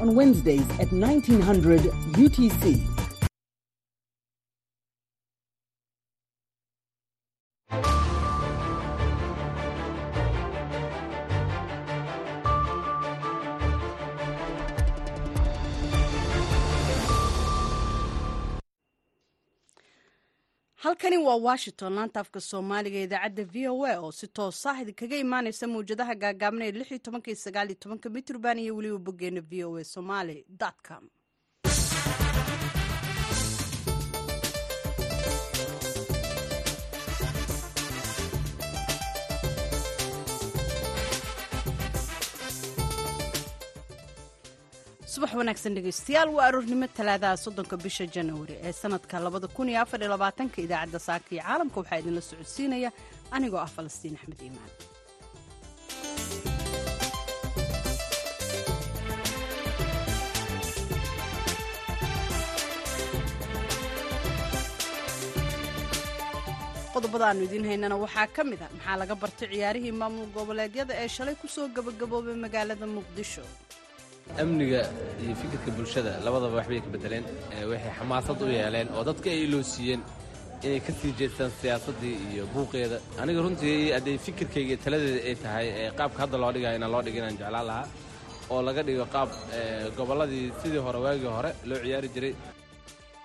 on Wednesdays at 1900 UTC. Halkani waa washington laanta afka soomaaliga idaacadda v o a oo si toosa idinkaga imaaneysa mawjadaha gaagaaban ee lix iyo tobanka iyo sagaal iyo tobanka mitrban iyo weliba boggeena v o a somaly com subax wanaagsan dhegeystayaal waa aroornimo talaadaha soddonka bisha janawari ee sanadka labada kun iyo afar iyo labaatanka idaacadda saaka iyo caalamka waxaa idinla socodsiinaya anigoo ah falastiin axmed iimaan. Qodobada aanu idiin haynana waxaa ka mid a maxaa laga bartay ciyaarihii maamul goboleedyada ee shalay ku soo gabagaboobay magaalada muqdisho amniga iyo fikirka bulshada labadaba waxbay ka beddeleen waxay xamaasad u yeeleen oo dadka ay iloosiiyeen inay ka sii jeestaan siyaasaddii iyo buuqeeda. Aniga runtii hadday fikirkayga taladeeda ay tahay qaabka hadda loo dhigayo inaan loo dhiga inaan jeclaan lahaa oo laga dhigo qaab gobolladii sidii hore waagii hore loo ciyaari jiray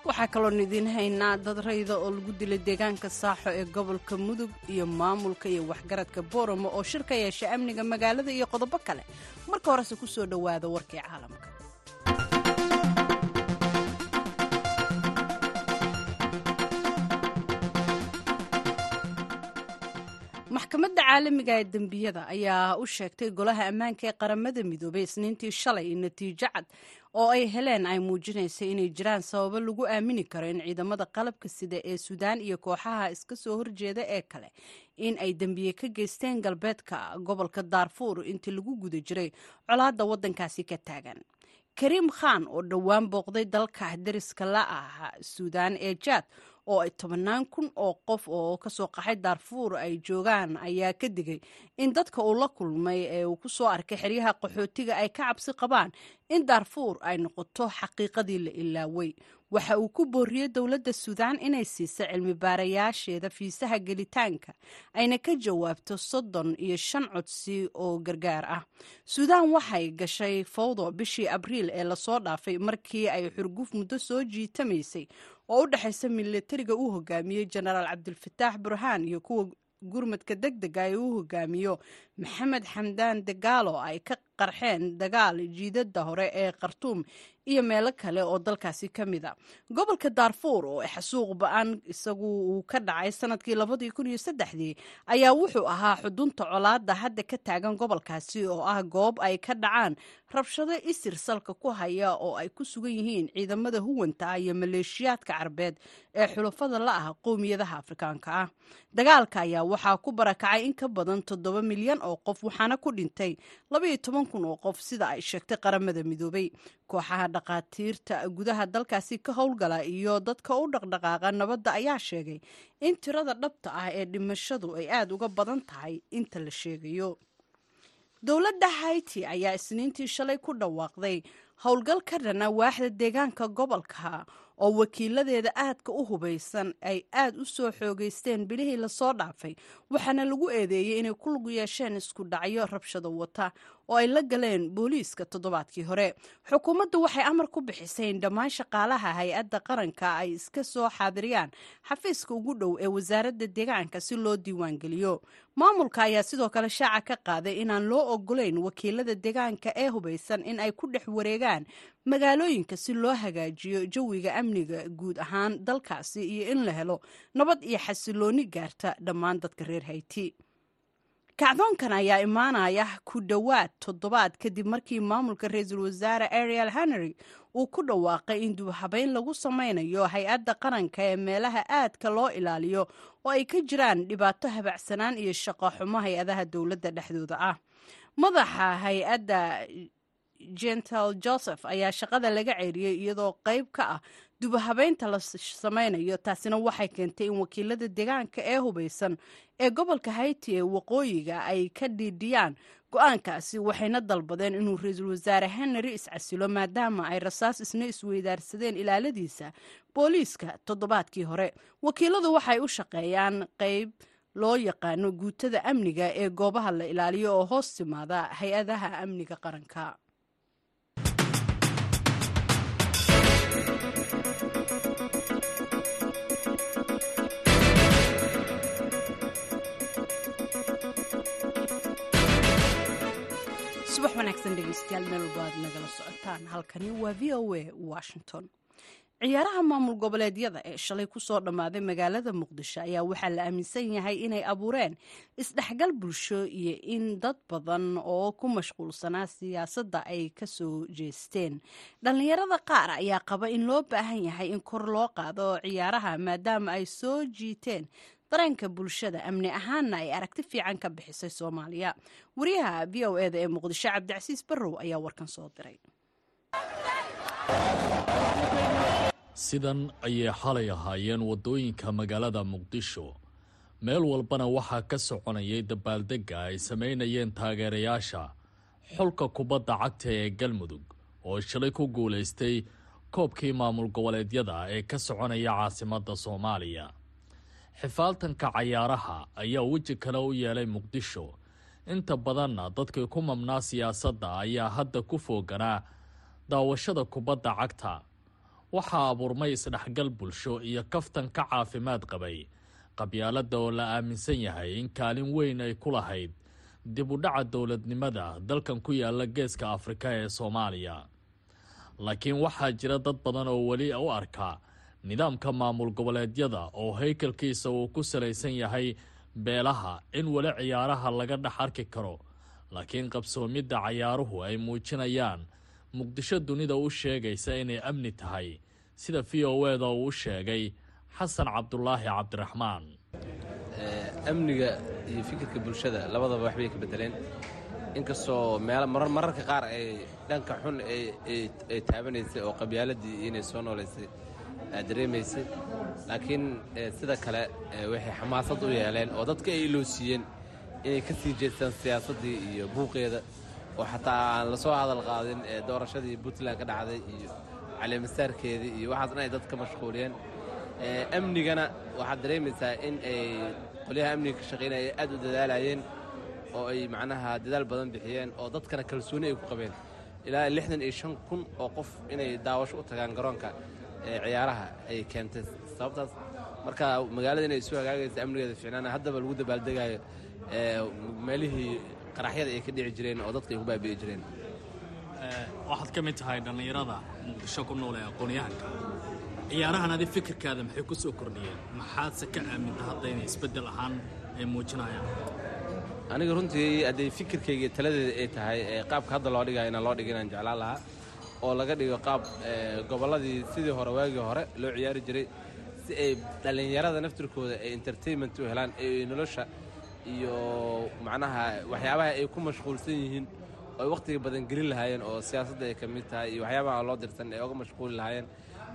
waxaa kaloon idiin haynaa dad rayda oo lagu dilay deegaanka saaxo ee gobolka mudug iyo maamulka iyo waxgaradka booramo oo shir ka yeesha amniga magaalada iyo qodobo kale. Marka horese ku soo dhowaada warkii caalamka maxkamadda caalamiga ee dembiyada ayaa u sheegtay golaha ammaanka ee qaramada midoobay isniintii shalay in natiijo cad oo ay heleen ay muujinaysay inay jiraan sababo lagu aamini karo in ciidamada qalabka sida ee suudaan iyo kooxaha iska soo horjeeda ee kale in ay dembiye ka geysteen galbeedka gobolka daarfuur intii lagu guda jiray colaadda waddankaasi ka taagan. Kariim khan oo dhowaan booqday dalka dariska la ah suudaan ee jaad oo ay tobannaan kun oo qof oo ka soo qaxay daarfuur ay joogaan ayaa ka digay. In dadka uu la kulmay ee uu ku soo arkay xeryaha qaxootiga ay ka cabsi qabaan in daarfuur ay noqoto xaqiiqadii la ilaaway waxa uu ku booriyey dowladda suudaan inay siiso cilmi baarayaasheeda fiisaha gelitaanka ayna ka jawaabto soddon iyo shan codsi oo gargaar ah. Suudaan waxay gashay fawdo bishii abriil ee la soo dhaafay markii ay xurguf muddo soo jiitamaysay oo u dhexaysa milatariga uu hogaamiyey jenaraal cabdilfataax burhaan iyo kuwa gurmadka deg dega ee uu hogaamiyo maxamed xamdaan dagaalo ay ka qarxeen dagaal jiidada hore ee khartuum iyo meelo kale oo dalkaasi ka mid a. Gobolka daarfuur oo xasuuq ba'an isagu uu ka dhacay sannadkii labadii kun iyo saddexdii ayaa wuxuu ahaa xudunta colaada hadda ka taagan gobolkaasi oo ah goob ay ka dhacaan rabshado isir salka ku haya oo ay ku sugan yihiin ciidamada huwanta iyo maleeshiyaadka carbeed ee xulafada la ah qowmiyadaha afrikaanka ah. Dagaalka ayaa waxaa ku barakacay in ka badan toddoba milyan oo qof waxaana ku dhintay toban kun oo qof sida ay sheegtay qaramada midoobay. Kooxaha dhakhaatiirta gudaha dalkaasi ka howlgala iyo dadka u dhaqdhaqaaqa nabadda ayaa sheegay in tirada dhabta ah ee dhimashadu ay aada uga badan tahay inta la sheegayo. Dowladda haiti ayaa isniintii shalay ku dhawaaqday howlgal ka dhana waaxda deegaanka gobolka oo wakiiladeeda aadka u hubaysan ay aad u soo xoogeysteen bilihii la soo dhaafay waxaana lagu eedeeyey inay ku lug yeesheen isku dhacyo rabshado wata oo ay la galeen booliiska toddobaadkii hore. Xukuumaddu waxay amar ku bixisay in dhammaan shaqaalaha hay'adda qaranka ay iska soo xaadiriyaan xafiiska ugu dhow ee wasaaradda deegaanka si loo diiwaangeliyo. Maamulka ayaa sidoo kale shaaca ka qaaday inaan loo ogolayn wakiilada deegaanka ee hubaysan in ay ku dhex wareegaan magaalooyinka si loo hagaajiyo jawiga amniga guud ahaan dalkaasi iyo in la helo nabad iyo xasilooni gaarta dhammaan dadka reer hayti kacdoonkan ayaa imaanaya ku dhowaad toddobaad kadib markii maamulka ra'iisul wasaare ariel henry uu ku dhawaaqay in dubhabayn lagu sameynayo hay'adda qaranka ee meelaha aadka loo ilaaliyo oo ay ka jiraan dhibaato habacsanaan iyo shaqo xumo hay'adaha dowladda dhexdooda ah. Madaxa hay'adda gental joseph ayaa shaqada laga ceeriyey iyadoo qayb ka ah dubahabeynta la sameynayo. Taasina waxay keentay in wakiilada deegaanka ee hubeysan ee gobolka hayti ee waqooyiga ay ka dhiidhiyaan go'aankaasi waxayna dalbadeen inuu ra'iisul wasaare henry iscasilo maadaama ay rasaas isna isweydaarsadeen ilaaladiisa booliiska toddobaadkii hore. Wakiiladu waxay u shaqeeyaan qayb loo yaqaano guutada amniga ee goobaha la ilaaliyo oo hoos timaada hay'adaha amniga qaranka subax wanaagsan dhegeystayaal meel walba aad nagala socotaan. Halkani waa v o a washington. Ciyaaraha maamul goboleedyada ee shalay ku soo dhammaaday magaalada muqdisho ayaa waxaa la aaminsan yahay inay abuureen isdhexgal bulsho iyo in dad badan oo ku mashquulsanaa siyaasadda ay ka soo jeesteen. Dhallinyarada qaar ayaa qaba in loo baahan yahay in kor loo qaado ciyaaraha maadaama ay soo jiiteen dareenka bulshada amni ahaanna ay aragti fiican ka bixisay soomaaliya. Wariyaha v o eda ee muqdisho cabdicasiis barrow ayaa warkan soo diray. Sidan ayay xalay ahaayeen waddooyinka magaalada muqdisho. Meel walbana waxaa ka soconayay dabaaldegga ay samaynayeen taageerayaasha xulka kubadda cagta ee galmudug oo shalay ku guulaystay koobkii maamul goboleedyada ee ka soconaya caasimadda soomaaliya xifaaltanka cayaaraha ayaa weji kale u yeelay muqdisho. Inta badanna dadkii ku mamnaa siyaasadda ayaa hadda ku fooganaa daawashada kubadda cagta. Waxaa abuurmay isdhexgal bulsho iyo kaftan ka caafimaad qabay. Qabyaaladda oo la aaminsan yahay in kaalin weyn ay ku lahayd dib u dhaca dowladnimada dalkan ku yaalla geeska afrika ee soomaaliya. Laakiin waxaa jira dad badan oo weli u arka nidaamka maamul goboleedyada oo haykalkiisa uu ku salaysan yahay beelaha in weli ciyaaraha laga dhex arki karo laakiin qabsoomidda cayaaruhu ay muujinayaan. Muqdisho dunida u sheegaysa inay amni tahay sida v o eda uu u sheegay xasan cabdulaahi cabdiraxmaan. Amniga iyo fikirka bulshada labadaba waxbay ka bedeleen inkastoo mararka qaar ay dhanka xun ay taabanaysay oo qabyaaladii inay soo noolaysay aad dareemaysay laakiin sida kale waxay xamaasad u yeeleen oo dadka ay iloosiiyeen inay ka sii jeestaan siyaasaddii iyo buuqeeda oo xataa aan la soo hadal qaadin doorashadii puntland ka dhacday iyo caleemasaarkeedii iyo waxaasna ay dadka mashquuliyeen. Amnigana waxaad dareemaysaa in ay qolyaha amniga ka shaqaynaya ay aad u dadaalayeen oo ay macnaha dadaal badan bixiyeen oo dadkana kalsooni ay ku qabeen. Ilaa lixdan iyo shan kun oo qof inay daawasho u tagaan garoonka ciyaaraha ay keentay. Sababtaas marka magaalada inay isu hagaagaysa amnigeeda ficnaana haddaba lagu dabaaldegaayo meelihii qaraxyada ay ka dhici jireen oo dadka ay ku baabi'i jireen. Waxaad ka mid tahay dhallinyarada muqdisho ku nool ee aqoon-yahanka. Ciyaarahan adi fikirkaada maxay ku soo kordhiyeen maxaadse ka aaminta hadda inay isbeddel ahaan ay muujinayaan? Aniga runtii hadday fikirkayga taladeeda ay tahay qaabka hadda loo dhigayo inaan loo dhiga inaan jeclaan lahaa oo laga dhigo qaab gobolladii sidii hore waagii hore loo ciyaari jiray si ay dhallinyarada naftirkooda ay entertainment u helaan ee nolosha iyo macnaha waxyaabaha ay ku mashquulsan yihiin oo ay wakhtiga badan gelin lahaayeen oo siyaasadda ay ka mid tahay iyo waxyaabaha loo dirsan ay oga mashquuli lahaayeen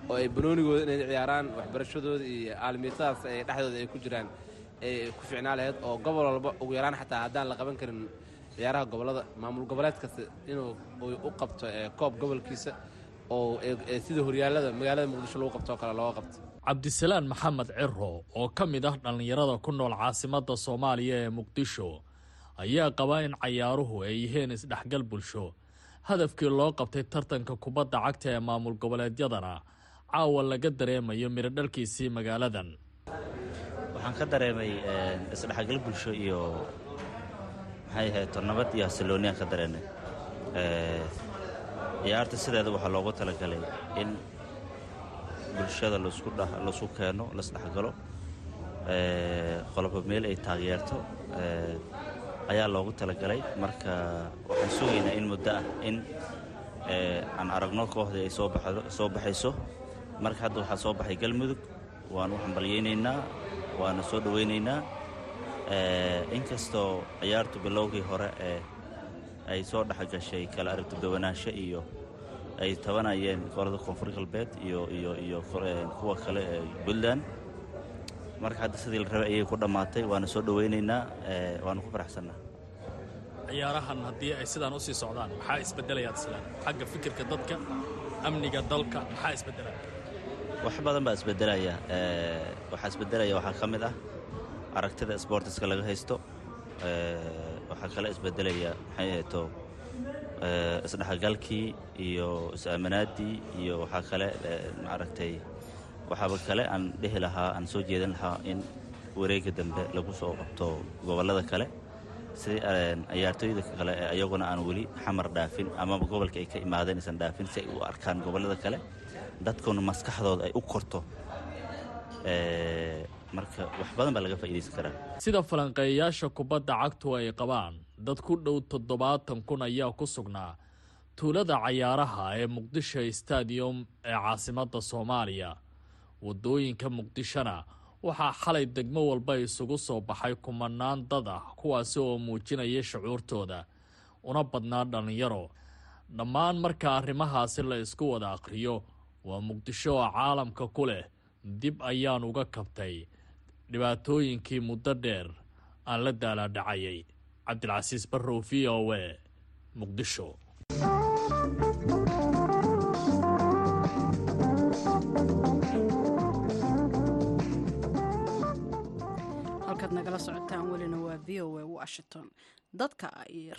oo ay banoonigooda inay ciyaaraan waxbarashadooda iyo aalmiitadaas ay dhexdooda ay ku jiraan ay ku ficnaa lahayd oo gobol walba ugu yaraan xataa haddaan la qaban karin ciyaaraha gobollada maamul goboleed kasta inuu u qabto koob gobolkiisa oo sida horyaallada magaalada muqdisho lagu qabto oo kale looga qabto. Cabdisalaan maxamed ciro oo ka mid ah dhallinyarada ku nool caasimadda soomaaliya ee muqdisho ayaa qabaa in cayaaruhu ay yihiin isdhexgal bulsho. Hadafkii loo qabtay tartanka kubadda cagta ee maamul goboleedyadana caawa laga dareemayo mirodhalkiisii magaaladan. Waxaan ka dareemay isdhexgal bulsho iyo maxay ahayd nabad iyo hasallooniyaan ka dareennay ciyaarta sideeda waxaa loogu talagalay in bulshada la isku keeno laisdhexgalo qoloba meel ay taageerto ayaa loogu talagalay marka waxaan sugaynaa in muddo ah in aan aragno kooxdii ay soo baxayso. Marka hadda waxaa soo baxay galmudug waanu hambalyaynaynaa waana soo dhowaynaynaa inkastoo ciyaartu bilowgii hore ee ay soo dhexgashay kala aragti duwanaansho iyo ay tabanayeen gobollada koonfur galbeed iyo iyo kuwa kale ee puntland marka hadda sidii la rabay ayay ku dhammaatay waana soo dhowaynaynaa waana ku faraxsannaa ciyaarahan haddii ay sidaan u sii socdaan maxaa isbeddelayaad islaan xagga fikirka dadka amniga dalka maxaa isbeddelaya wax badan baa isbeddelaya waxaa isbeddelaya waxaa ka mid ah aragtida sboortiska laga haysto waxaa kale isbeddelaya maxay ahayto isdhexgalkii iyo is-aaminaaddii iyo waxaa kale maaragtay waxaaba kale aan dhihi lahaa aan soo jeedin lahaa in wareegga dambe lagu soo qabto gobollada kale sidii ciyaartooyda kale ee ayaguna aan weli xamar dhaafin amaba gobolka ay ka imaadeen aysan dhaafin si ay u arkaan gobollada kale dadkuna maskaxdooda ay u korto marka wax badan baa laga faa'iidaysan karaa. Sida falanqeeyayaasha kubadda cagtu ay qabaan dad ku dhow toddobaatan kun ayaa ku sugnaa tuulada cayaaraha ee muqdisho stadium ee caasimadda soomaaliya. Waddooyinka muqdishona waxaa xalay degmo walba isugu soo baxay kumanaan dad ah kuwaasi oo muujinaya shucuurtooda una badnaa dhallinyaro. Dhammaan marka arrimahaasi la isku wada akhriyo waa muqdisho oo caalamka ku leh dib ayaan uga kabtay dhibaatooyinkii muddo dheer aan la daalaadhacayay cabdilcasiis barrow v o e muqdisho washington. Dadka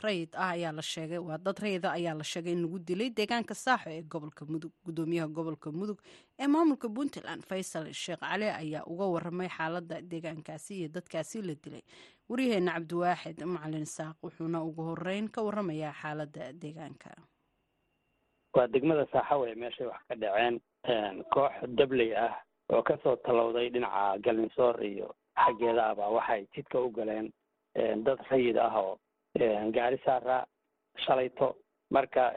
rayid ah ayaa la sheegay waa dad rayida ayaa la sheegay in lagu dilay deegaanka saaxo ee gobolka mudug gudoomiyaha gobolka mudug ee maamulka puntland. Faysal sheekh cali ayaa uga waramay xaalada deegaankaasi iyo dadkaasi la dilay. Waryaheena cabdiwaaxid macalin saaq wuxuuna ugu horeyn ka waramayaa xaalada deegaanka. Waa degmada saaxawe meeshay wax ka dhaceen koox dabley ah oo ka soo talowday dhinaca galnisoor iyo xaggeeda ah baa waxay jidka u galeen dad rayid ah oo gaari saara shalayto. Marka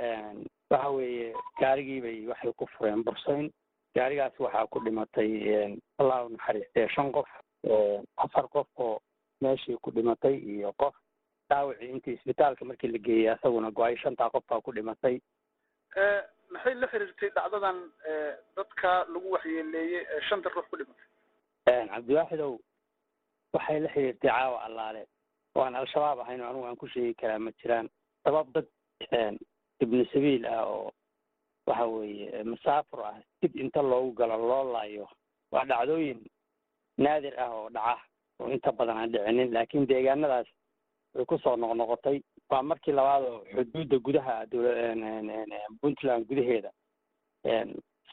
waxa weeye gaarigiibay waxay ku fureen bursayn. Gaarigaas waxaa ku dhimatay allah naxariistee shan qof afar qof oo meeshii ku dhimatay iyo qof dhaawacii intii isbitaalka markii la geeyey asaguna go'ay shantaa qof baa ku dhimatay. Maxay la xiriirtay dhacdadan dadka lagu waxyeeleeyey ee shanta ruux ku dhimatay? Cabdiwaaxidow waxay la xiriirtay caawa allaale oo aan al-shabaab ahayn oo anugu aan ku sheegi karaa ma jiraan sabab dad ibnu sabiil ah oo waxa weeye masaafur ah dib inta loogu galo loo laayo waa dhacdooyin naadir ah oo dhaca oo inta badan aan dhicinin laakiin deegaanadaas way ku soo noqnoqotay waa markii labaad oo xuduudda gudaha puntland gudaheeda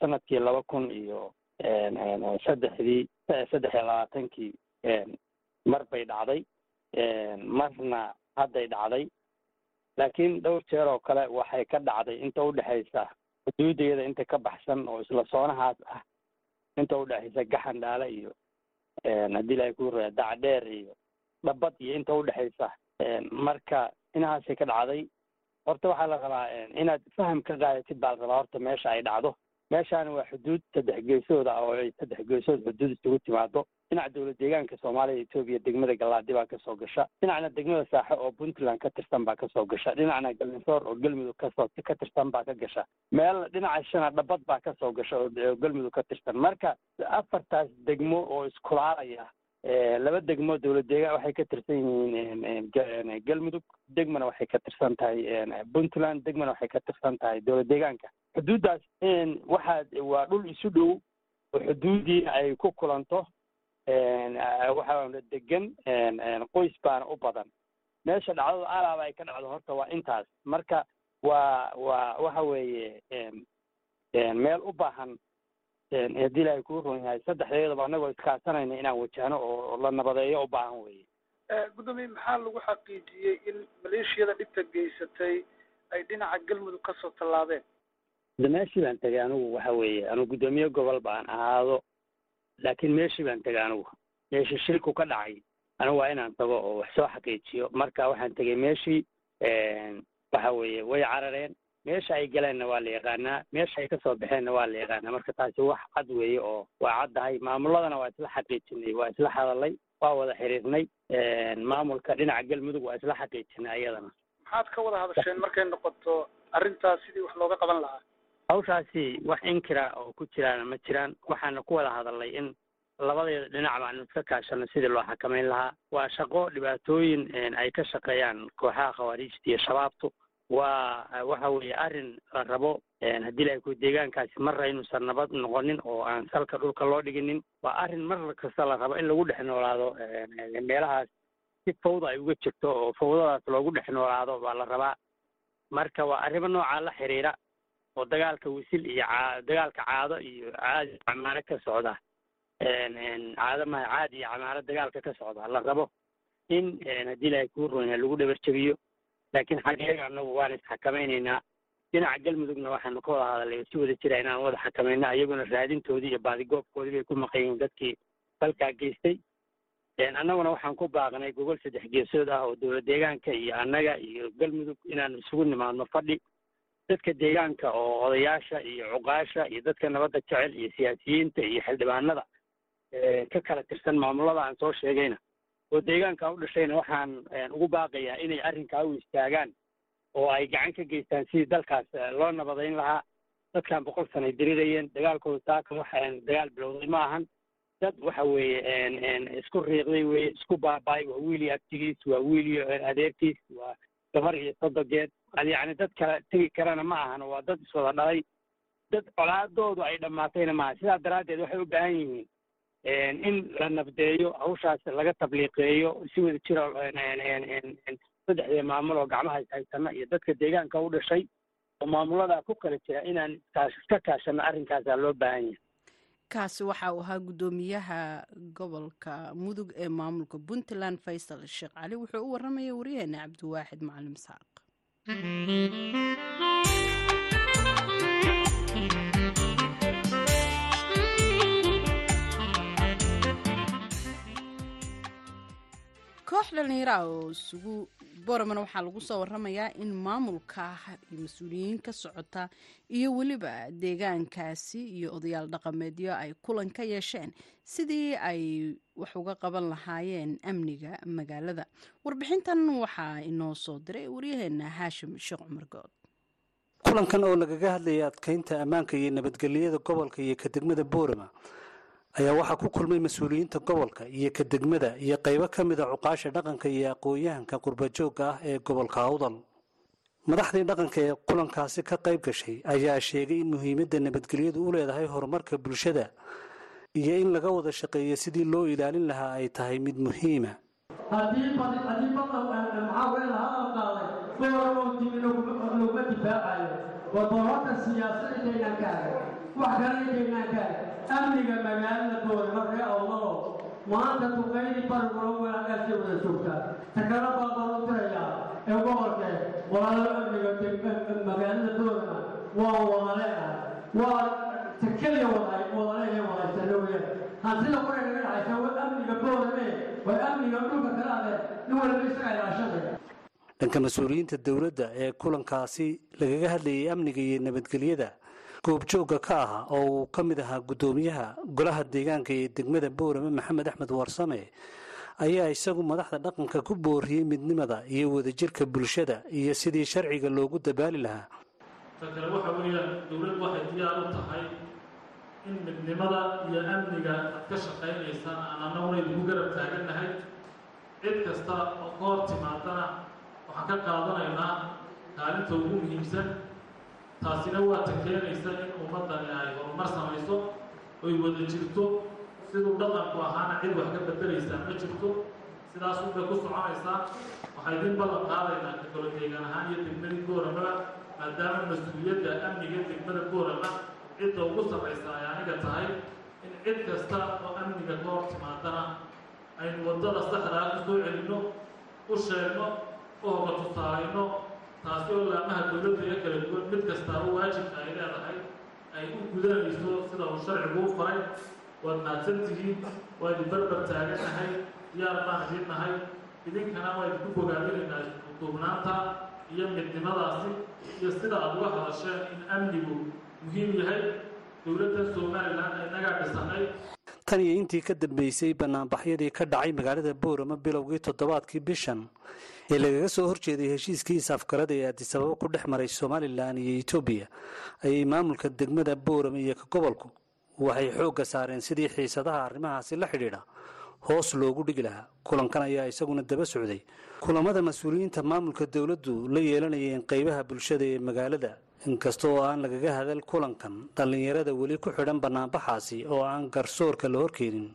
sannadkii laba kun iyo saddexdii saddex iyo labaatankii mar bay dhacday marna hadday dhacday laakiin dhowr jeer oo kale waxay ka dhacday inta udhexaysa xuduudeeda inta ka baxsan oo isla soonahaas ah inta udhexaysa gaxan dhaale iyo haddii ilahay ku raa dacdheer iyo dhabad iyo inta udhexaysa marka inahaasay ka dhacday horta waxaa la rabaa inaad faham ka qaadatid baa la rabaa horta meesha ay dhacdo. Meeshaani waa xuduud saddex geesood ah oo ay saddex geesood xuduud isugu timaado dhinaca dowlad deegaanka soomaalida etoobiya degmada galaadi baa ka soo gasha. Dhinacna degmada saaxe oo puntland ka tirsan baa ka soo gasha. Dhinacna galnisoor oo galmudug ka soo ka tirsan baa ka gasha. Meel dhinaca shana dhabad baa ka soo gasha oo galmudug ka tirsan. Marka afartaas degmo oo iskulaalaya laba degmo dowlad deegaan waxay ka tirsan yihiin galmudug degmana waxay ka tirsan tahay puntland. Degmana waxay ka tirsan tahay dowlad deegaanka. Xuduuddaas waxaa waa dhul isu dhow oo xuduudiina ay ku kulanto waxaana degan qoys baana u badan. Meesha dhacdada alaaba ay ka dhacdo horta waa intaas. Marka waa waa waxa weeye meel u baahan haddii ilaahay kuu ron yahay saddexdeedaba annagoo iskaasanayna inaan wajahno oo la nabadeeyo u baahan weeye. Gudoomiye maxaa lagu xaqiijiyey in maleeshiyada dhibta geysatay ay dhinaca galmudug ka soo tallaabeen? Meeshii baan tegay anigu waxa weeye anigu guddoomiye gobol baan ahaado laakiin meeshii baan tegay anigu meeshii shilku ka dhacay anigu waa inaan tago oo wax soo xaqiijiyo. Marka waxaan tegay meeshii waxa weeye way carareen. Meesha ay galeenna waa la yaqaanaa. Meesha ay ka soo baxeenna waa la yaqaanaa. Marka taasi wax cad weeye oo waa caddahay maamuladana waa isla xaqiijinay waa isla hadalay waa wada xiriirnay. Maamulka dhinaca galmudug waa isla xaqiijinay ayadana maxaad ka wada hadasheen markay noqoto arrintaas sidii wax looga qaban lahaa hawshaasi wax inkira oo ku jiraan ma jiraan. Waxaana ku wada hadalnay in labadeeda dhinac baanu iska kaashano sidii loo xakameyn lahaa. Waa shaqo dhibaatooyin ay ka shaqeeyaan kooxaha khawaariijta iyo shabaabtu. Waa waxa weeye arrin la rabo haddii ilahay ku deegaankaasi marra inuusan nabad noqonin oo aan salka dhulka loo dhiginin. Waa arrin mar kasta la rabo in lagu dhex noolaado meelahaas si fawda ay uga jirto oo fawdadaas loogu dhex noolaado baa la rabaa. Marka waa arrimo noocaa la xiriira oo dagaalka wisil iyo caa dagaalka caado iyo caadi camaaro ka socda. Caado maha caadi iyo camaaro dagaalka ka socda la rabo in haddii ilahay kuu ronya lagu dhabar jebiyo laakiin xageega anagu waan isxakamaynaynaa dhinaca galmudugna waxaanu ka wada hadalay si wada jira inaan wada xakamayna iyaguna raadintoodii iyo baadigoobkoodii bay ku maqan yihiin dadkii dalkaa geystay. Annaguna waxaan ku baaqnay gogol saddex geesood ah oo dowlad deegaanka iyo annaga iyo galmudug inaan isugu nimaadno fadhi dadka deegaanka oo odayaasha iyo cuqaasha iyo dadka nabadda jecel iyo siyaasiyiinta iyo xildhibaanada ka kala tirsan maamulada aan soo sheegayna. Oo deegaanka u dhashayna waxaan ugu baaqayaa inay arrinkaa u istaagaan oo ay gacan ka geystaan sidii dalkaas loo nabadayn lahaa. Dadkan boqol sanay dirirayeen dagaalkooda saaka waxaan dagaal bilowday ma ahan. Dad waxa weeye isku riiqday weye isku baaba'ay waa wiil iyo abtigiis waa wiil iyo adeerkiis waa gabar iyo sodogeed yacni dad kala tegi karana ma ahan waa dad iswada dhalay. Dad colaadoodu ay dhammaatayna maaha sidaa daraaddeed waxay u baahan yihiin in la nabdeeyo hawshaas laga tabliiqeeyo si wada jiro saddexdee maamul oo gacmaha ishaysana iyo dadka deegaanka u dhashay oo maamulada ku kala jira inaan iska kaashano arrinkaasaa loo baahan yahay. Kaasi waxa uu ahaa guddoomiyaha gobolka mudug ee maamulka puntland faysal sheekh cali wuxuu u warramaya waryaheena cabdiwaaxid macalim saaq Mm-hmm. Koox dhallinyara oo isugu boramana waxaa lagu soo waramayaa in maamulka iyo mas'uuliyiin ka socota iyo weliba deegaankaasi iyo odayaal dhaqameedyo ay kulan ka yeesheen sidii ay wax uga qaban lahaayeen amniga magaalada. Warbixintan waxaa inoo soo diray waryaheena haashim sheekh cumar good. Kulankan oo lagaga hadlayay adkeynta ammaanka iyo nabadgelyada gobolka iyo ka degmada boorama ayaa waxaa ku kulmay mas'uuliyiinta gobolka iyo ka degmada iyo qaybo ka mida cuqaasha dhaqanka iyo aqoon-yahanka qurbajoogga ah ee gobolka awdal. Madaxdii dhaqanka ee kulankaasi ka qayb gashay ayaa sheegay in muhiimadda nabadgelyadu u leedahay horumarka bulshada iyo in laga wada shaqeeyo sidii loo ilaalin lahaa ay tahay mid muhiima haddii haddii badan maxaa weyn la qaaday booramo dib loguma difaacayo. Waa doorarka siyaasadintaynaan ka arag wax kale intaynaan ka arag amniga magaalada ree awdalo maanta duqaydii barigula weelagaasay wada joogtaa takana baa baan u dirayaa ee gobolkee walaalo amniga magaalada boorama waa wadale ah waa takeliya wada wadaleeya wadaysano weyaan kuray naga dhacaysa waa amniga boorame waa amniga dhulka kale nin walba isaga ilaashanaya dhanka mas'uuliyiinta dowladda ee kulankaasi lagaga hadlayay amniga iyo nabadgelyada goobjoogga ka ahaa oo uu ka mid ahaa guddoomiyaha golaha deegaanka ee degmada boorame maxamed axmed warsame ayaa isagu madaxda dhaqanka ku booriyey midnimada iyo wadajirka bulshada iyo sidii sharciga loogu dabaali lahaa. Ta kale waxa weeyaan dowladdu waxay diyaar u tahay in midnimada iyo amniga aad ka shaqaynaysaan aan annaguna idinku garab taagannahay cid kasta oo ka hor timaadana waxaan ka qaadanaynaa kaalinta ugu muhiimsan taasina waa ta keenaysa in ummaddani ay horumar samayso oy wada jirto siduu dhaqanku ahaana cid wax ka beddelaysaa ma jirto sidaasuu bay ku soconaysaa waxaa idin ballan qaadaynaa golo deegaan ahaan iyo degmadii booramaba maadaama mas'uuliyadda amniga degmada boorama cidda ugu sarraysa ay aniga tahay in cid kasta oo amniga ka hor timaadana aynu waddada saxdaa ku soo celinno u sheegno u hoga tusaalayno taasi oo laamaha dowladda ee kala duwan mid kastaaba waajibka ay leedahay ay u gudanayso sida uu sharcigu u faray waad mahadsan tihiin waa idin barbar taagannahay diyaar baan idin nahay idinkana waa idinku bogaadinaynaa duubnaanta iyo midnimadaasi iyo sida aad uga hadasheen in amnigu muhiim yahay. Dowladda somalilan innagaa dhisanay. Tan iyo intii ka dambeysay banaanbaxyadii ka dhacay magaalada boorama bilowgii toddobaadkii bishan ee lagaga soo horjeeday heshiiskii is-afgarada ee adisababo ku dhex maray somalilan iyo etoobiya ayay maamulka degmada boorama iyo ka gobolku waxay xoogga saareen sidii xiisadaha arrimahaasi la xidhiidha. Hoos loogu dhigi lahaa. Kulankan ayaa isaguna daba socday. Kulamada mas'uuliyiinta maamulka dowladdu la yeelanayeen qeybaha bulshada ee magaalada inkasta oo aan lagaga hadal kulankan dhallinyarada weli ku xidhan banaanbaxaasi oo aan garsoorka la horkeenin.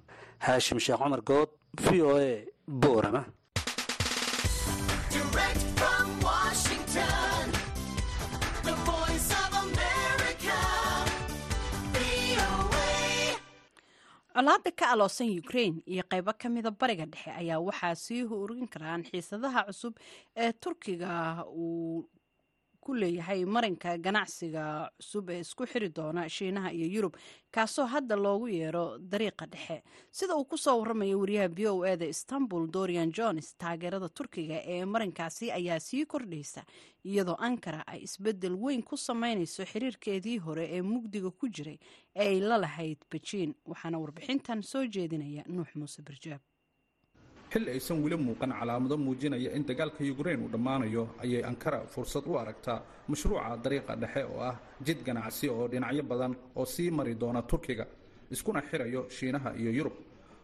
Haashim sheekh cumar good v o a boorama colaada ka aloosan ukrain iyo qaybo ka mida bariga dhexe ayaa waxaa sii urin karaan xiisadaha cusub ee turkiga uu ku leeyahay marinka ganacsiga cusub ee isku xiri doona shiinaha iyo yurub kaasoo hadda loogu yeero dariiqa dhexe. Sida uu ku soo waramayo wariyaha v o e da istanbul dorian jones taageerada turkiga ee marinkaasi ayaa sii kordhaysa iyadoo ankara ay isbeddel weyn ku sameynayso xiriirkeedii hore ee mugdiga ku jiray ee ay la lahayd bejiin waxaana warbixintan soo jeedinaya nuux muuse barjaab xilli aysan weli muuqan calaamado muujinaya in dagaalka yukrain uu dhammaanayo ayay ankara fursad u aragtaa mashruuca dariiqa dhexe oo ah jid ganacsi oo dhinacyo badan oo sii mari doona turkiga iskuna xirayo shiinaha iyo yurub.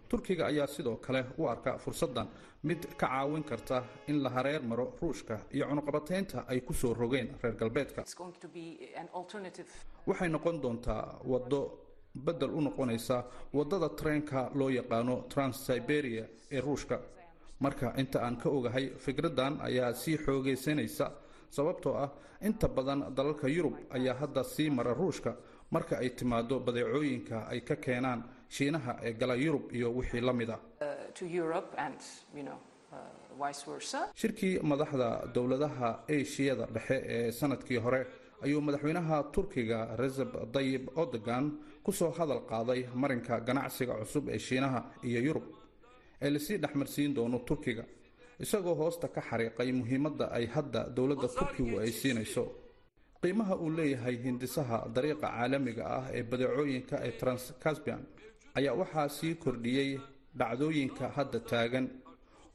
Turkiga ayaa sidoo kale u arka fursaddan mid ka caawin karta in la hareer maro ruushka iyo cunuqabataynta ay ku soo rogeen reer galbeedka. Waxay noqon doontaa waddo beddel u noqonaysa waddada treenka loo yaqaano transsiberia ee ruushka. Marka inta aan ka ogahay fikraddan ayaa sii xoogaysanaysa sababtoo ah inta badan dalalka yurub ayaa hadda sii mara ruushka marka ay timaado badeecooyinka ay ka keenaan shiinaha ee gala yurub iyo wixii la mid a shirkii madaxda dowladaha eshiyada dhexe ee sannadkii hore ayuu madaxweynaha turkiga reseb dayib erdogan ku soo hadal qaaday marinka ganacsiga cusub ee shiinaha iyo yurub. Ee la sii dhexmarsiin doono turkiga isagoo hoosta ka xariiqay muhiimadda ay hadda dowladda turkigu ay siinayso. Qiimaha uu leeyahay hindisaha dariiqa caalamiga ah ee badeecooyinka ee transcaspian ayaa waxaa sii kordhiyey dhacdooyinka hadda taagan.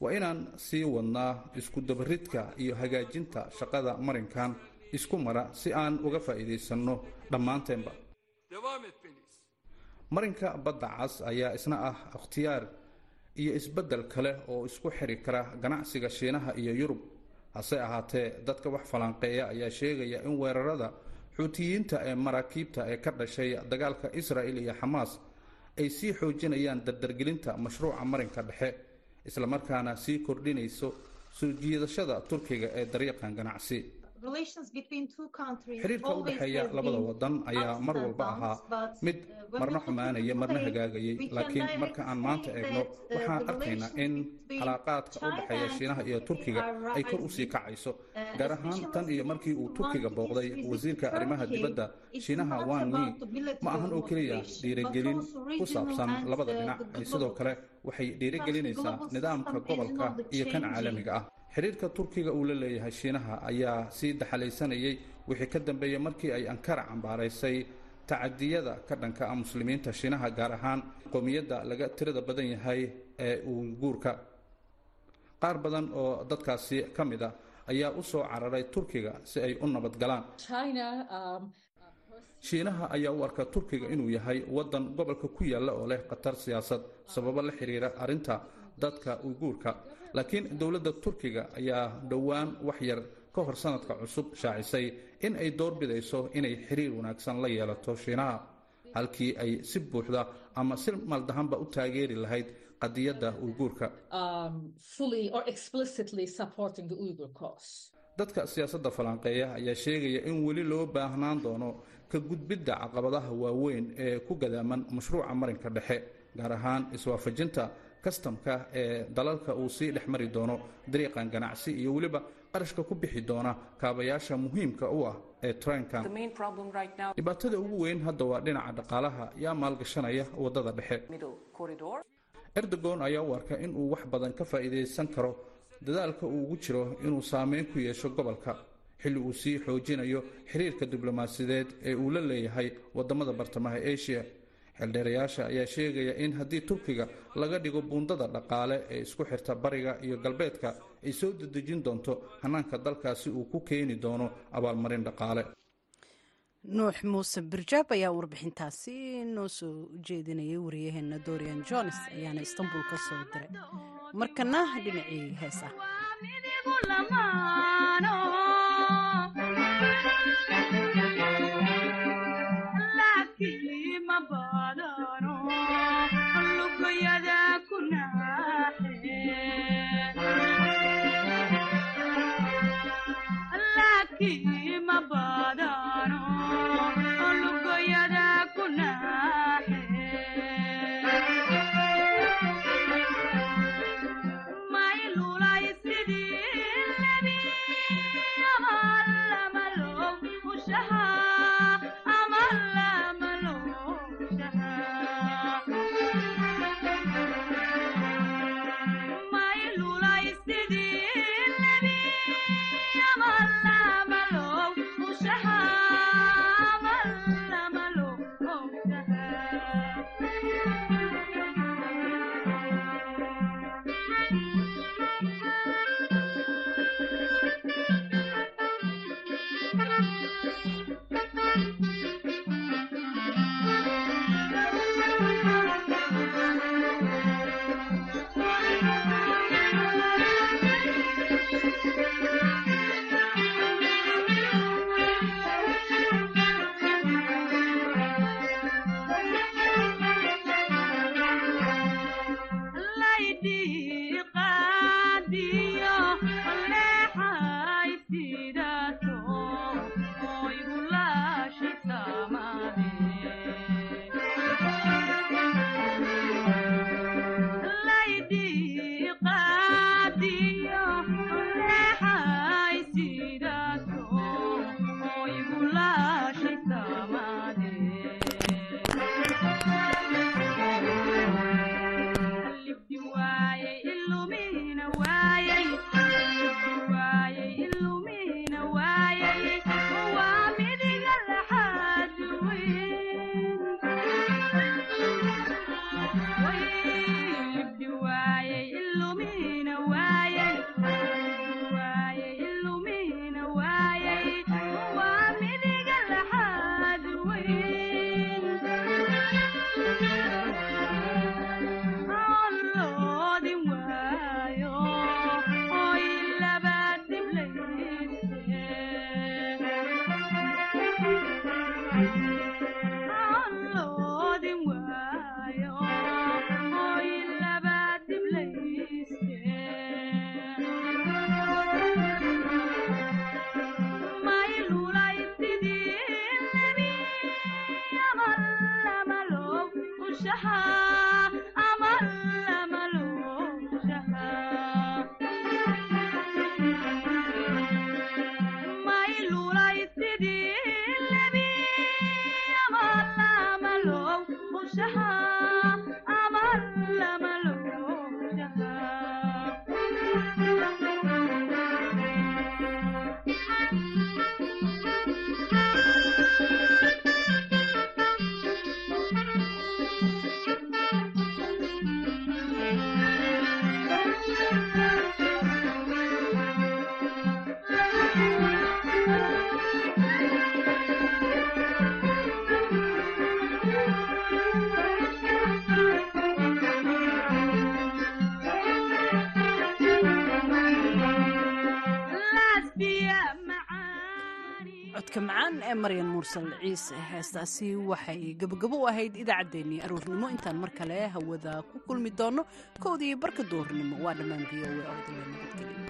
Waa inaan sii wadnaa isku-dabaridka iyo hagaajinta shaqada marinkan isku mara si aan uga faa'iidaysanno dhammaanteenba. Marinka badda cas ayaa isna ah ikhtiyaar iyo isbeddel kale oo isku xiri kara ganacsiga shiinaha iyo yurub. Hase ahaatee dadka wax falanqeeya ayaa sheegaya in weerarada xuutiyiinta ee maraakiibta ee ka dhashay dagaalka israa'il iyo xamaas ay sii xoojinayaan dardargelinta mashruuca marinka dhexe islamarkaana sii kordhinayso soo jiidashada turkiga ee dariiqan ganacsi xiriirka u dhexeeya labada wadan ayaa mar walba ahaa mid marna xumaanaya marna hagaagayay laakiin marka aan maanta eegno waxaan arkaynaa in calaaqaadka u dhexeeya shiinaha iyo turkiga ay kor u sii kacayso gaar ahaan tan iyo markii uu turkiga booqday wasiirka arrimaha dibadda shiinaha wan mi ma ahan oo keliya dhiirigelin ku saabsan labada dhinac ay sidoo kale waxay dhiirigelinaysaa nidaamka gobolka iyo kan caalamiga ah xiriirka turkiga uu la leeyahay shiinaha ayaa sii daxalaysanayay wixii ka dambeeyey markii ay ankara cambaaraysay tacadiyada ka dhanka ah muslimiinta shiinaha gaar ahaan qowmiyadda laga tirada badan yahay ee uiguurka qaar badan oo dadkaasi ka mid a ayaa u soo cararay turkiga si ay u nabad galaan. Shiinaha ayaa u arka turkiga inuu yahay waddan gobolka ku yaalla oo leh khatar siyaasad sababo la xiriira arrinta dadka uiguurka laakiin dowladda turkiga ayaa dhowaan wax yar ka hor sanadka cusub shaacisay in ay doorbidayso inay xiriir wanaagsan la yeelato shiinaha halkii ay si buuxda ama si maldahanba u taageeri lahayd qadiyadda uyguurka dadka siyaasadda falanqeeya ayaa sheegaya in weli loo baahnaan doono ka gudbidda caqabadaha waaweyn ee ku gadaaman mashruuca marinka dhexe gaar ahaan iswaafajinta kastamka ee dalalka uu sii dhex mari doono dariiqan ganacsi iyo weliba qarashka ku bixi doona kaabayaasha muhiimka u ah ee trenkan dhibaatada ugu weyn hadda waa dhinaca dhaqaalaha yaa maalgashanaya waddada dhexe. Erdogon ayaa u arka in uu wax badan ka faa'iidaysan karo dadaalka uu ugu jiro inuu saameyn ku yeesho gobolka xilli uu sii xoojinayo xiriirka diblomaasiyadeed ee uu la leeyahay waddamada bartamaha asia xildheerayaasha ayaa sheegaya in haddii turkiga laga dhigo buundada dhaqaale ee isku xirta bariga iyo galbeedka ay soo dedejin doonto hanaanka dalkaasi uu ku keeni doono abaalmarin dhaqaale. Nuux muuse birjaab ayaa warbixintaasi noo soo jeedinayay wariyaheena dorian jones ayaana istanbul ka soo diray. Markana dhinacii heesa mursal ciise heestaasi waxay gabogabo u ahayd idaacaddeenii aroornimo. Intaan mar kale hawada ku kulmi doonno kowdii barka duurnimo waa dhammaan v o nabadgelyo